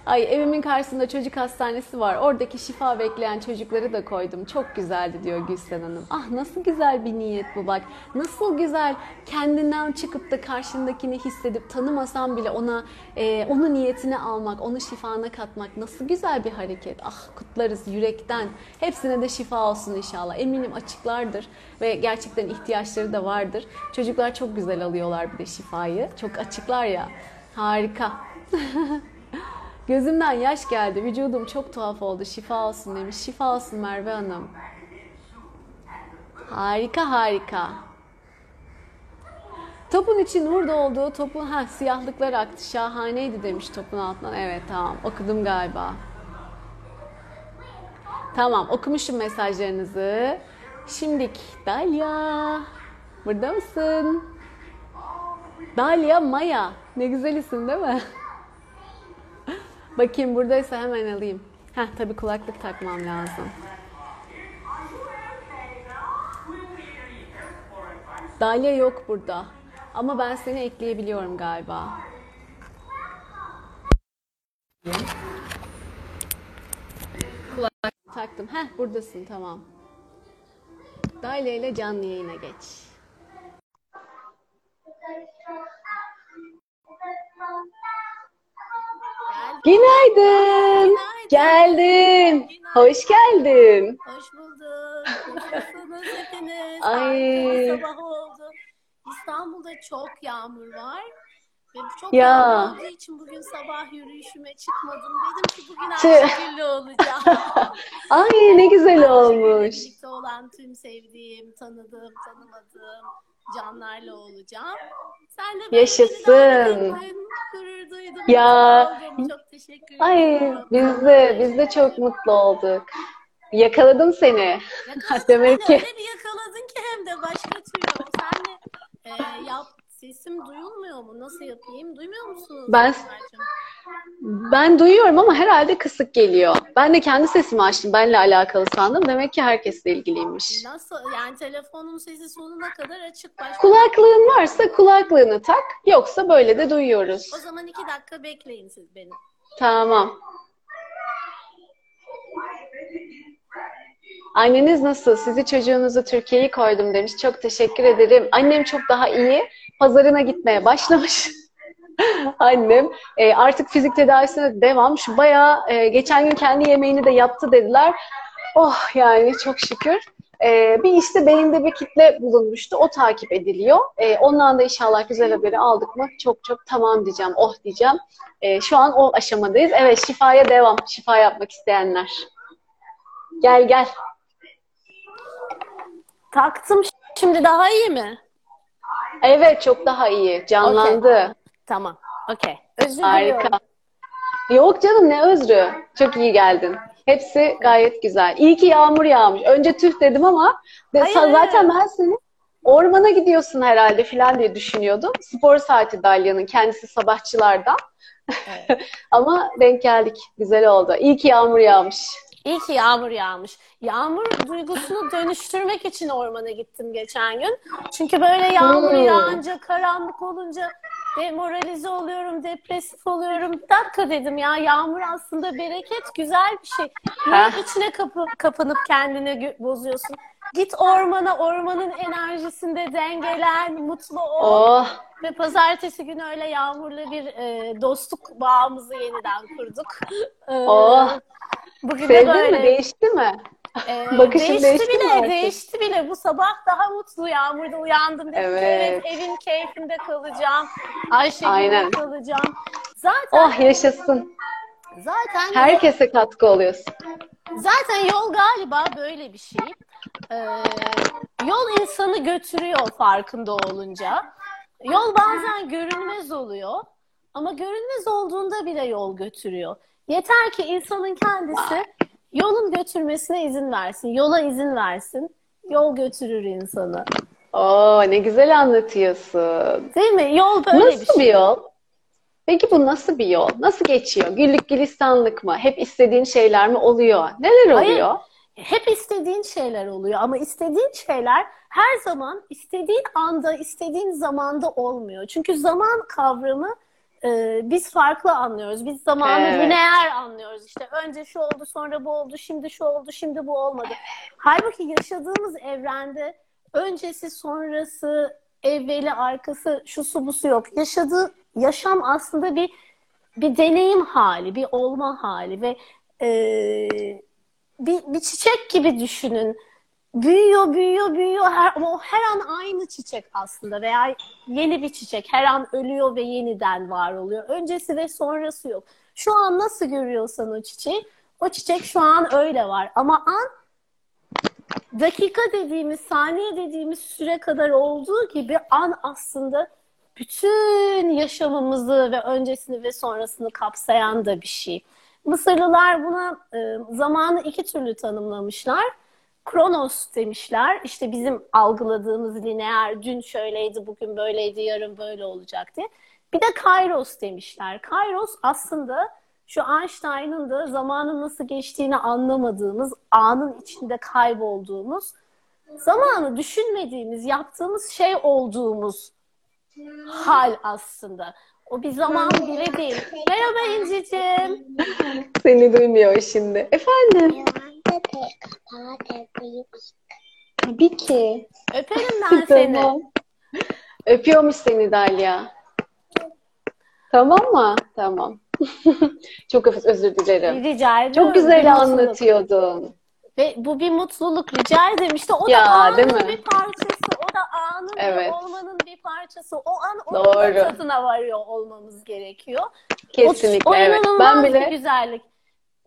Speaker 1: Ay evimin karşısında çocuk hastanesi var. Oradaki şifa bekleyen çocukları da koydum. Çok güzeldi diyor Gülsen Hanım. Ah nasıl güzel bir niyet bu bak. Nasıl güzel kendinden çıkıp da karşındakini hissedip tanımasam bile ona e, onu niyetine almak, onu şifana katmak nasıl güzel bir hareket. Ah kutlarız yürekten. Hepsine de şifa olsun inşallah. Eminim açıklardır ve gerçekten ihtiyaçları da vardır. Çocuklar çok güzel alıyorlar bir de şifayı. Çok açıklar ya. Harika. Gözümden yaş geldi. Vücudum çok tuhaf oldu. Şifa olsun demiş. Şifa olsun Merve Hanım. Harika harika. Topun içi nur doldu. Topun ha siyahlıklar aktı. Şahaneydi demiş topun altından. Evet tamam okudum galiba. Tamam okumuşum mesajlarınızı. Şimdik Dalia. Burada mısın? Dalia Maya. Ne güzel isim değil mi? Bakayım buradaysa hemen alayım. Heh tabii kulaklık takmam lazım. Dalia yok burada. Ama ben seni ekleyebiliyorum galiba. Kulaklık taktım. Heh buradasın tamam. Dalia ile canlı yayına geç. Günaydın. Geldin. Hoş geldin.
Speaker 4: Hoş bulduk. Nasılsınız hepiniz?
Speaker 1: Ay.
Speaker 4: Sabah oldu. İstanbul'da çok yağmur var. Ve çok
Speaker 1: Ya.
Speaker 4: yağmur olduğu için bugün sabah yürüyüşüme çıkmadım. Dedim ki bugün. Ayşegül'le olacağım.
Speaker 1: Ay ne güzel olmuş.
Speaker 4: Birlikte olan tüm sevdiğim, tanıdığım, tanımadığım canlarla olacağım. Sen de böyle
Speaker 1: Yaşasın.
Speaker 4: Gurur duydum.
Speaker 1: Ya.
Speaker 4: Çok teşekkür
Speaker 1: Ay
Speaker 4: ederim.
Speaker 1: biz de biz de çok mutlu olduk. Yakaladım seni.
Speaker 4: Yakaladın
Speaker 1: Demek ki-
Speaker 4: öyle bir yakaladın ki hem de başka türlü. Sen de e, yap, sesim duyulmuyor mu? Nasıl yapayım? Duymuyor musunuz?
Speaker 1: Ben-? Ben duyuyorum ama herhalde kısık geliyor. Ben de kendi sesimi açtım. Benle alakalı sandım. Demek ki herkesle ilgiliymiş.
Speaker 4: Nasıl? Yani telefonun sesi sonuna kadar açık. Başka...
Speaker 1: Kulaklığın varsa kulaklığını tak. Yoksa böyle de duyuyoruz.
Speaker 4: O zaman iki dakika bekleyin siz beni.
Speaker 1: Tamam. Anneniz nasıl? Sizi çocuğunuzu Türkiye'yi koydum demiş. Çok teşekkür ederim. Annem çok daha iyi. Pazarına gitmeye başlamış. Annem e, artık fizik tedavisine devam. Şu bayağı e, geçen gün kendi yemeğini de yaptı dediler. Oh yani çok şükür. E, bir işte beyinde bir kitle bulunmuştu. O takip ediliyor. E, ondan da inşallah güzel haberi aldık mı çok çok tamam diyeceğim. Oh diyeceğim. E, şu an o aşamadayız. Evet şifaya devam. Şifa yapmak isteyenler. Gel gel.
Speaker 4: Taktım. Şimdi daha iyi mi?
Speaker 1: Evet çok daha iyi. Canlandı.
Speaker 4: Tamam. Okey. Özür
Speaker 1: Harika.
Speaker 4: diliyorum.
Speaker 1: Yok canım ne özrü. Çok iyi geldin. Hepsi gayet güzel. İyi ki yağmur yağmış. Önce tüh dedim ama de,
Speaker 4: Hayır,
Speaker 1: zaten
Speaker 4: hayır.
Speaker 1: ben seni ormana gidiyorsun herhalde falan diye düşünüyordum. Spor saati Dalya'nın kendisi sabahçılardan. ama denk geldik. Güzel oldu. İyi ki yağmur yağmış.
Speaker 4: İyi ki yağmur yağmış. Yağmur duygusunu dönüştürmek için ormana gittim geçen gün. Çünkü böyle yağmur yağınca, karanlık olunca demoralize oluyorum, depresif oluyorum. Bir dakika dedim ya yağmur aslında bereket, güzel bir şey. Niye içine kapı, kapanıp kendini bozuyorsun? Git ormana, ormanın enerjisinde dengelen, mutlu ol.
Speaker 1: Oh
Speaker 4: Ve pazartesi günü öyle yağmurlu bir e, dostluk bağımızı yeniden kurduk. E,
Speaker 1: Oh.
Speaker 4: Bugün de
Speaker 1: sevdin
Speaker 4: böyle.
Speaker 1: mi? Değişti mi?
Speaker 4: Ee,
Speaker 1: Bakışın
Speaker 4: değişti,
Speaker 1: değişti mi
Speaker 4: bile,
Speaker 1: artık?
Speaker 4: değişti bile. Bu sabah daha mutlu yağmurda uyandım. Dedim
Speaker 1: Evet.
Speaker 4: evet evin keyfinde kalacağım. Ayşegül'de
Speaker 1: Aynen.
Speaker 4: kalacağım. Zaten
Speaker 1: Oh yaşasın.
Speaker 4: zaten
Speaker 1: Herkese katkı oluyorsun.
Speaker 4: zaten yol galiba böyle bir şey. Ee, yol insanı götürüyor farkında olunca. Yol bazen görünmez oluyor. Ama görünmez olduğunda bile yol götürüyor. Yeter ki insanın kendisi yolun götürmesine izin versin. Yola izin versin. Yol götürür insanı.
Speaker 1: Oo ne güzel anlatıyorsun.
Speaker 4: Değil mi? Yol böyle bir
Speaker 1: Nasıl
Speaker 4: şey.
Speaker 1: bir yol? Peki bu nasıl bir yol? Nasıl geçiyor? Güllük gülistanlık mı? Hep istediğin şeyler mi oluyor? Neler
Speaker 4: Hayır.
Speaker 1: oluyor?
Speaker 4: Hep istediğin şeyler oluyor ama istediğin şeyler her zaman istediğin anda, istediğin zamanda olmuyor. Çünkü zaman kavramı e, biz farklı anlıyoruz. Biz zamanı
Speaker 1: Evet.
Speaker 4: lineer anlıyoruz. İşte önce şu oldu, sonra bu oldu, şimdi şu oldu, şimdi bu olmadı. Halbuki yaşadığımız evrende öncesi, sonrası, evveli, arkası, şusu busu yok. Yaşadığı yaşam aslında bir bir deneyim hali, bir olma hali ve e, bir, bir çiçek gibi düşünün. Büyüyor, büyüyor, büyüyor. Her, ama o her an aynı çiçek aslında veya yeni bir çiçek. Her an ölüyor ve yeniden var oluyor. Öncesi ve sonrası yok. Şu an nasıl görüyorsan o çiçeği, o çiçek şu an öyle var. Ama an dakika dediğimiz, saniye dediğimiz süre kadar olduğu gibi an aslında bütün yaşamımızı ve öncesini ve sonrasını kapsayan da bir şey. Mısırlılar buna e, zamanı iki türlü tanımlamışlar. Kronos demişler. İşte bizim algıladığımız lineer, dün şöyleydi, bugün böyleydi, yarın böyle olacak diye. Bir de Kairos demişler. Kairos aslında şu Einstein'ın da zamanın nasıl geçtiğini anlamadığımız, anın içinde kaybolduğumuz, zamanı düşünmediğimiz, yaptığımız şey olduğumuz hal aslında. O bir zaman bile değil. Merhaba İnci'cim.
Speaker 1: Seni duymuyor şimdi. Efendim? Tabii ki.
Speaker 4: Öperim ben seni.
Speaker 1: Tamam. Öpüyormuş seni Dalia. Tamam mı? Tamam. Çok öz- özür dilerim.
Speaker 4: Rica ediyorum.
Speaker 1: Çok
Speaker 4: Bir
Speaker 1: güzel
Speaker 4: mutluluk.
Speaker 1: anlatıyordun.
Speaker 4: Ve bu bir mutluluk rica ederim. İşte o da
Speaker 1: Ya,
Speaker 4: anın
Speaker 1: değil mi?
Speaker 4: bir parçası. O da anın ve
Speaker 1: Evet.
Speaker 4: olmanın bir parçası. O an onun
Speaker 1: Doğru.
Speaker 4: da tadına varıyor olmamız gerekiyor.
Speaker 1: Kesinlikle
Speaker 4: o, o
Speaker 1: evet. Ben bile
Speaker 4: güzellik.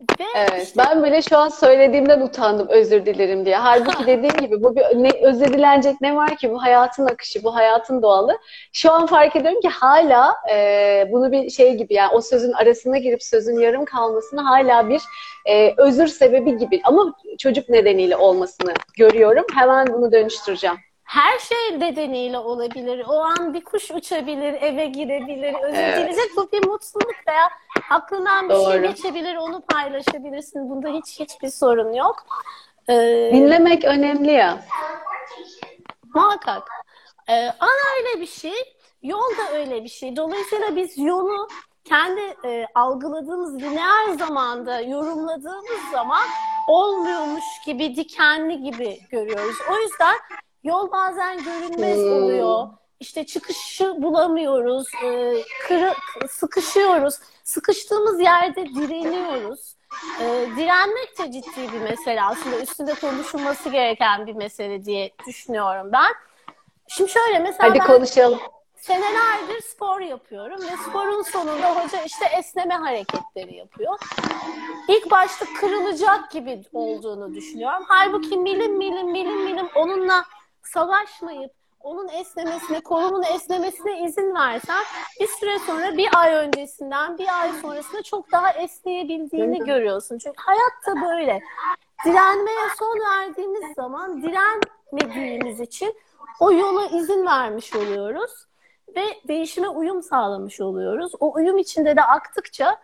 Speaker 4: Ve
Speaker 1: evet
Speaker 4: işte
Speaker 1: ben bile şu an söylediğimden utandım özür dilerim diye. Halbuki dediğim gibi bu bir ne, özür dilenecek ne var ki bu hayatın akışı, bu hayatın doğalı. Şu an fark ediyorum ki hala e, bunu bir şey gibi yani o sözün arasına girip sözün yarım kalmasını hala bir e, özür sebebi gibi ama çocuk nedeniyle olmasını görüyorum. Hemen bunu dönüştüreceğim.
Speaker 4: Her şey nedeniyle olabilir. O an bir kuş uçabilir, eve girebilir, özür
Speaker 1: Evet.
Speaker 4: Bu bir mutluluk veya aklından bir şey
Speaker 1: Doğru.
Speaker 4: geçebilir, onu paylaşabilirsin. Bunda hiç hiçbir sorun yok. Ee,
Speaker 1: Dinlemek önemli ya.
Speaker 4: Muhakkak. Ee, ana öyle bir şey, yol da öyle bir şey. Dolayısıyla biz yolu kendi e, algıladığımız lineer zamanda yorumladığımız zaman olmuyormuş gibi, dikenli gibi görüyoruz. O yüzden yol bazen görünmez
Speaker 1: Hmm.
Speaker 4: oluyor. İşte çıkışı bulamıyoruz, e, kırı, sıkışıyoruz. Sıkıştığımız yerde direniyoruz. E, direnmek de ciddi bir mesele aslında üstünde konuşulması gereken bir mesele diye düşünüyorum ben. Şimdi şöyle mesela
Speaker 1: Hadi
Speaker 4: ben
Speaker 1: konuşalım.
Speaker 4: senelerdir spor yapıyorum ve sporun sonunda hoca işte esneme hareketleri yapıyor. İlk başta kırılacak gibi olduğunu düşünüyorum. Halbuki milim milim milim milim onunla savaşmayıp onun esnemesine, kolumun esnemesine izin versen bir süre sonra bir ay öncesinden bir ay sonrasında çok daha esneyebildiğini görüyorsun. Çünkü hayat da böyle. Direnmeye son verdiğimiz zaman direnmediğimiz için o yola izin vermiş oluyoruz ve değişime uyum sağlamış oluyoruz. O uyum içinde de aktıkça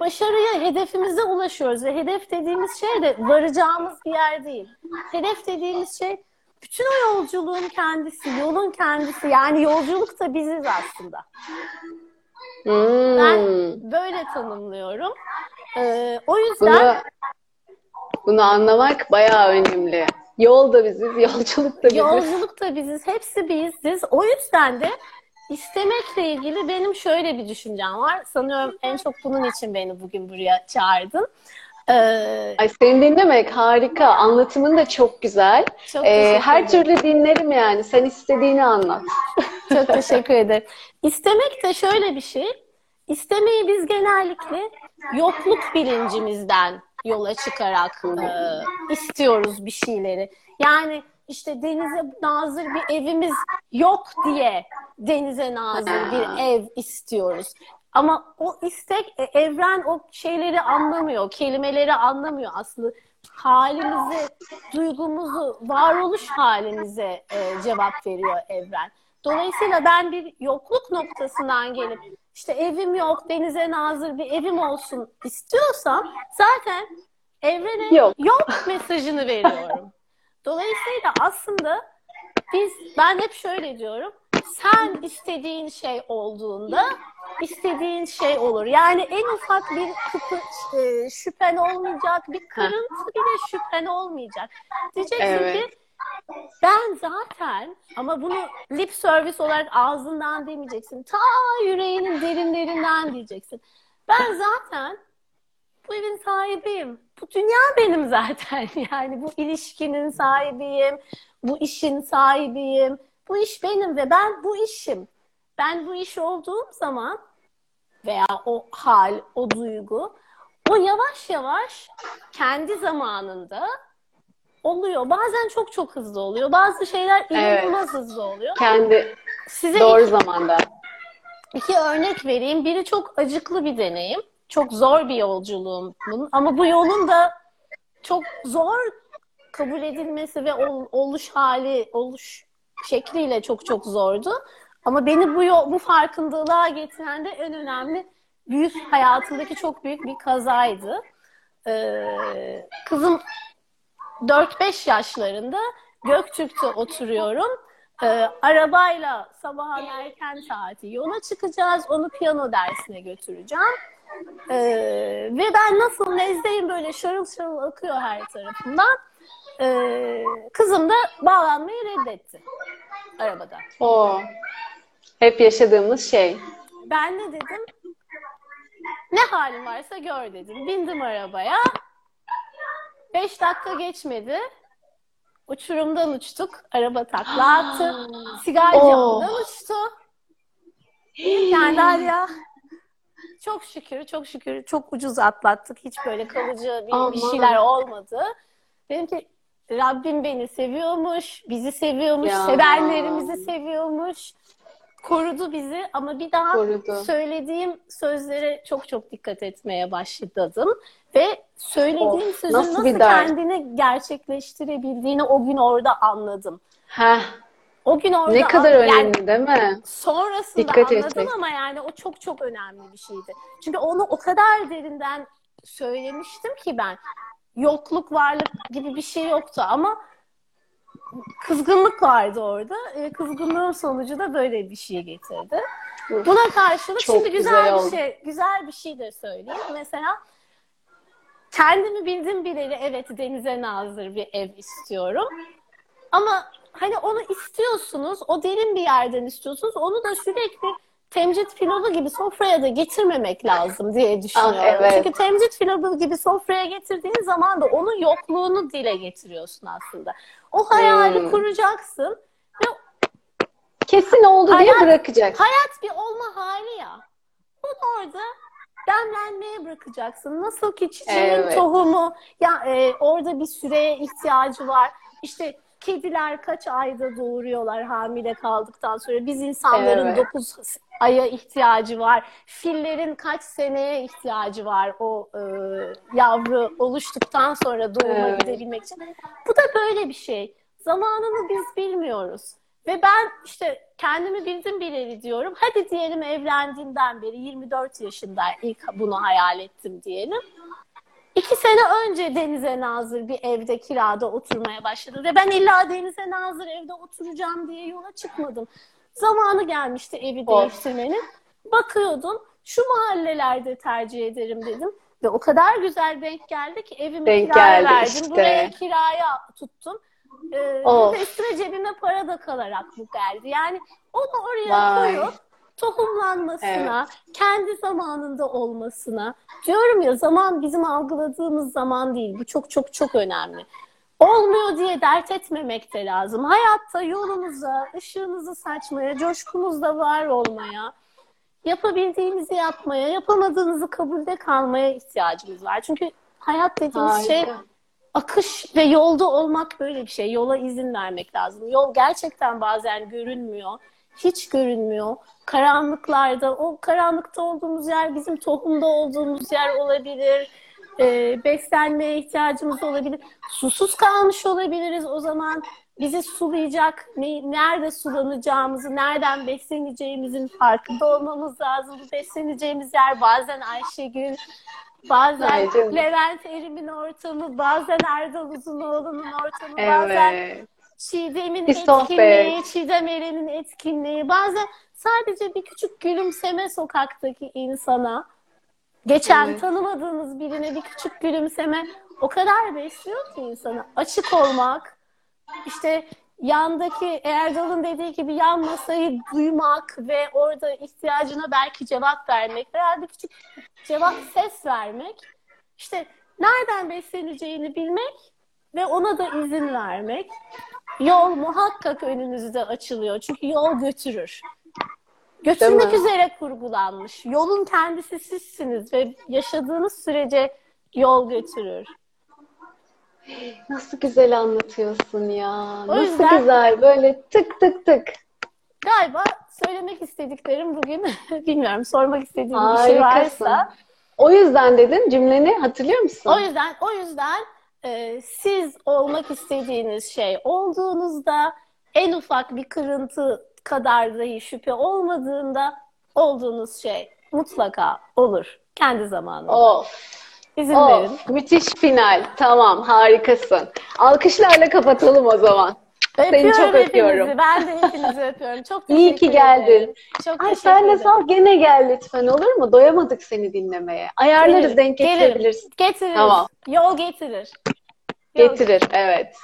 Speaker 4: başarıya, hedefimize ulaşıyoruz ve hedef dediğimiz şey de varacağımız bir yer değil. Hedef dediğimiz şey bütün o yolculuğun kendisi, yolun kendisi. Yani yolculuk da biziz aslında.
Speaker 1: Hmm.
Speaker 4: Ben böyle tanımlıyorum. Ee, o yüzden
Speaker 1: Bunu, bunu anlamak bayağı önemli. Yol da biziz, yolculuk da biziz.
Speaker 4: Yolculuk da biziz, hepsi biziz. O yüzden de istemekle ilgili benim şöyle bir düşüncem var. Sanıyorum en çok bunun için beni bugün buraya çağırdın. Ee,
Speaker 1: Ay seni dinlemek harika. Anlatımın da çok güzel.
Speaker 4: çok
Speaker 1: Ee, her türlü dinlerim yani. Sen istediğini anlat.
Speaker 4: Çok teşekkür ederim. İstemek de şöyle bir şey. İstemeyi biz genellikle yokluk bilincimizden yola çıkarak e, istiyoruz bir şeyleri. Yani işte denize nazır bir evimiz yok diye denize nazır bir ev istiyoruz. Ama o istek e, evren o şeyleri anlamıyor, kelimeleri anlamıyor aslında. Halimizi, duygumuzu, varoluş halimize e, cevap veriyor evren. Dolayısıyla ben bir yokluk noktasından gelip işte evim yok, denize nazır bir evim olsun istiyorsam zaten evrene
Speaker 1: Yok.
Speaker 4: yok mesajını veriyorum. Dolayısıyla aslında biz ben hep şöyle diyorum. Sen istediğin şey olduğunda istediğin şey olur. Yani en ufak bir kıpı, e, şüphen olmayacak, bir kırıntı bile şüphen olmayacak. Diyeceksin
Speaker 1: Evet.
Speaker 4: ki ben zaten ama bunu lip service olarak ağzından demeyeceksin. Ta yüreğinin derinlerinden diyeceksin. Ben zaten bu evin sahibiyim. Bu dünya benim zaten. Yani bu ilişkinin sahibiyim. Bu işin sahibiyim. Bu iş benim ve ben bu işim. Ben bu iş olduğum zaman veya o hal, o duygu o yavaş yavaş kendi zamanında oluyor. Bazen çok çok hızlı oluyor. Bazı şeyler
Speaker 1: Evet.
Speaker 4: inanılmaz hızlı oluyor.
Speaker 1: Kendi
Speaker 4: Size
Speaker 1: doğru
Speaker 4: iki,
Speaker 1: zamanda.
Speaker 4: iki örnek vereyim. Biri çok acıklı bir deneyim. Çok zor bir yolculuğum bunun. Ama bu yolun da çok zor kabul edilmesi ve ol- oluş hali, oluş şekliyle çok çok zordu. Ama beni bu yol, bu farkındalığa getiren de en önemli büyük hayatımdaki çok büyük bir kazaydı. Ee, kızım 4-5 yaşlarında Göktürk'te oturuyorum. Ee, arabayla sabahın erken saati yola çıkacağız. Onu piyano dersine götüreceğim. Ee, ve ben nasıl nezdeyim böyle şarıl şarıl akıyor her tarafımdan. Ee, kızım da bağlanmayı reddetti arabada.
Speaker 1: O hep yaşadığımız şey.
Speaker 4: Ben ne dedim? Ne halin varsa gör dedim. Bindim arabaya. Beş dakika geçmedi. Uçurumdan uçtuk. Araba takla attı. Sigar
Speaker 1: Oh.
Speaker 4: camından uçtu. Yani ya çok şükür, çok şükür çok ucuz atlattık. Hiç böyle kalıcı bir, bir şeyler olmadı. Dedim ki Rabbim beni seviyormuş, bizi seviyormuş,
Speaker 1: Ya.
Speaker 4: sevenlerimizi seviyormuş. Korudu bizi ama bir daha
Speaker 1: Korudu.
Speaker 4: söylediğim sözlere çok çok dikkat etmeye başladım. Ve söylediğim
Speaker 1: Of,
Speaker 4: sözün
Speaker 1: nasıl
Speaker 4: nasıl, kendini gerçekleştirebildiğini o gün orada anladım.
Speaker 1: Heh,
Speaker 4: O gün orada
Speaker 1: ne kadar
Speaker 4: an- yani
Speaker 1: önemli değil mi?
Speaker 4: sonrasında
Speaker 1: Dikkat
Speaker 4: anladım
Speaker 1: etmek.
Speaker 4: ama yani o çok çok önemli bir şeydi. Çünkü onu o kadar derinden söylemiştim ki ben. Yokluk, varlık gibi bir şey yoktu ama kızgınlık vardı orada. E, kızgınlığın sonucu da böyle bir şey getirdi. Buna karşılık
Speaker 1: çok
Speaker 4: şimdi güzel,
Speaker 1: güzel
Speaker 4: bir
Speaker 1: oldu.
Speaker 4: şey, güzel bir şey de söyleyeyim. Mesela kendimi bildim bileli evet denize nazır bir ev istiyorum. Ama hani onu istiyorsunuz, o derin bir yerden istiyorsunuz. Onu da sürekli temcit pilavı gibi sofraya da getirmemek lazım diye düşünüyorum.
Speaker 1: Ah, evet.
Speaker 4: Çünkü temcit pilavı gibi sofraya getirdiğin zaman da onun yokluğunu dile getiriyorsun aslında. O hayali
Speaker 1: Hmm.
Speaker 4: kuracaksın ve
Speaker 1: Kesin oldu diye
Speaker 4: Hayat-
Speaker 1: bırakacak.
Speaker 4: Hayat bir olma hali ya. Bunu orada demlenmeye bırakacaksın. Nasıl ki çiçeğin
Speaker 1: Evet.
Speaker 4: tohumu ya e, orada bir süreye ihtiyacı var. İşte kediler kaç ayda doğuruyorlar hamile kaldıktan sonra. Biz insanların
Speaker 1: Evet.
Speaker 4: 9 aya ihtiyacı var. Fillerin kaç seneye ihtiyacı var o e, yavru oluştuktan sonra doğuma
Speaker 1: Evet.
Speaker 4: gidebilmek için. Bu da böyle bir şey. Zamanını biz bilmiyoruz. Ve ben işte kendimi bildim bileli diyorum. Hadi diyelim evlendiğimden beri 24 yaşında ilk bunu hayal ettim diyelim. İki sene önce denize nazır bir evde kirada oturmaya başladım. Ve ben illa denize nazır evde oturacağım diye yola çıkmadım. Zamanı gelmişti evi
Speaker 1: Of.
Speaker 4: değiştirmenin. Bakıyordum şu mahallelerde tercih ederim dedim. Ve o kadar güzel denk geldi ki evimi
Speaker 1: Denk
Speaker 4: kiraya verdim.
Speaker 1: işte.
Speaker 4: Buraya kiraya tuttum. Ee,
Speaker 1: Of.
Speaker 4: üstüne cebime para da kalarak bu geldi. Yani onu oraya
Speaker 1: Vay.
Speaker 4: koyup tohumlanmasına, kendi zamanında olmasına. Diyorum ya zaman bizim algıladığımız zaman değil. Bu çok çok çok önemli. Olmuyor diye dert etmemek de lazım. Hayatta yolunuza, ışığınızı saçmaya, coşkunuzda var olmaya, yapabildiğinizi yapmaya, yapamadığınızı kabulde kalmaya ihtiyacımız var. Çünkü hayat dediğimiz şey
Speaker 1: Harika.
Speaker 4: akış ve yolda olmak böyle bir şey. Yola izin vermek lazım. Yol gerçekten bazen görünmüyor. Hiç görünmüyor. Karanlıklarda, o karanlıkta olduğumuz yer bizim tohumda olduğumuz yer olabilir. Ee, beslenmeye ihtiyacımız olabilir. Susuz kalmış olabiliriz. O zaman bizi sulayacak, ne, nerede sulanacağımızı, nereden besleneceğimizin farkında olmamız lazım. Bu besleneceğimiz yer bazen Ayşegül, bazen
Speaker 1: Ay canım.
Speaker 4: Levent Erim'in ortamı, bazen Erdal Uzunoğlu'nun ortamı, bazen
Speaker 1: Evet.
Speaker 4: Çiğdem'in
Speaker 1: Bir sohbet.
Speaker 4: etkinliği, Çiğdem Eren'in etkinliği, bazen sadece bir küçük gülümseme sokaktaki insana, geçen
Speaker 1: Evet.
Speaker 4: tanımadığınız birine bir küçük gülümseme o kadar besliyor ki insanı. Açık olmak, işte yandaki Erdal'ın dediği gibi yan masayı duymak ve orada ihtiyacına belki cevap vermek veya bir küçük cevap ses vermek. İşte nereden besleneceğini bilmek ve ona da izin vermek. Yol muhakkak önünüzde açılıyor. Çünkü yol götürür. Götürmek üzere kurgulanmış. Yolun kendisi sizsiniz ve yaşadığınız sürece yol götürür.
Speaker 1: Nasıl güzel anlatıyorsun ya.
Speaker 4: O
Speaker 1: Nasıl
Speaker 4: yüzden-
Speaker 1: güzel. Böyle tık tık tık.
Speaker 4: Galiba söylemek istediklerim bugün bilmiyorum sormak istediğim bir şey
Speaker 1: Harikasın.
Speaker 4: varsa.
Speaker 1: O yüzden dedin cümleni hatırlıyor musun?
Speaker 4: O yüzden o yüzden e, siz olmak istediğiniz şey olduğunuzda en ufak bir kırıntı kadar dahi şüphe olmadığında olduğunuz şey mutlaka olur. Kendi zamanında.
Speaker 1: Of.
Speaker 4: İzin verin.
Speaker 1: Of. Müthiş final. Tamam harikasın. Alkışlarla kapatalım o zaman. Seni
Speaker 4: Öpüyorum
Speaker 1: çok
Speaker 4: hepinizi.
Speaker 1: öpüyorum.
Speaker 4: Ben de hepinizi öpüyorum. Çok
Speaker 1: İyi
Speaker 4: teşekkür
Speaker 1: ki geldin.
Speaker 4: ederim. Çok
Speaker 1: Ay sen de sal gene gel lütfen olur mu? Doyamadık seni dinlemeye. Ayarlarız
Speaker 4: Gelirim,
Speaker 1: denk
Speaker 4: gelirim.
Speaker 1: getirebilirsin.
Speaker 4: Getiririz.
Speaker 1: Tamam.
Speaker 4: Yol getirir.
Speaker 1: Getirir evet.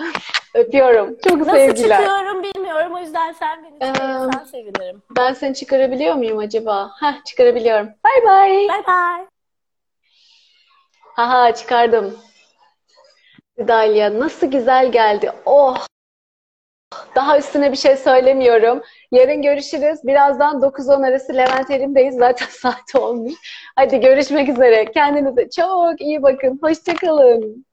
Speaker 1: Öpüyorum. Çok
Speaker 4: Nasıl
Speaker 1: sevgiler.
Speaker 4: çıkıyorum bilmiyorum. O yüzden sen beni
Speaker 1: Ee,
Speaker 4: çıkarırsan sevinirim.
Speaker 1: Ben seni çıkarabiliyor muyum acaba? Heh çıkarabiliyorum. Bay bay.
Speaker 4: Bye bye.
Speaker 1: Haha çıkardım. Dalia nasıl güzel geldi. Oh. Daha üstüne bir şey söylemiyorum. Yarın görüşürüz. Birazdan 9-10 arası Levent Erim'deyiz. Zaten saat olmuş. Hadi görüşmek üzere. Kendinize çok iyi bakın. Hoşçakalın.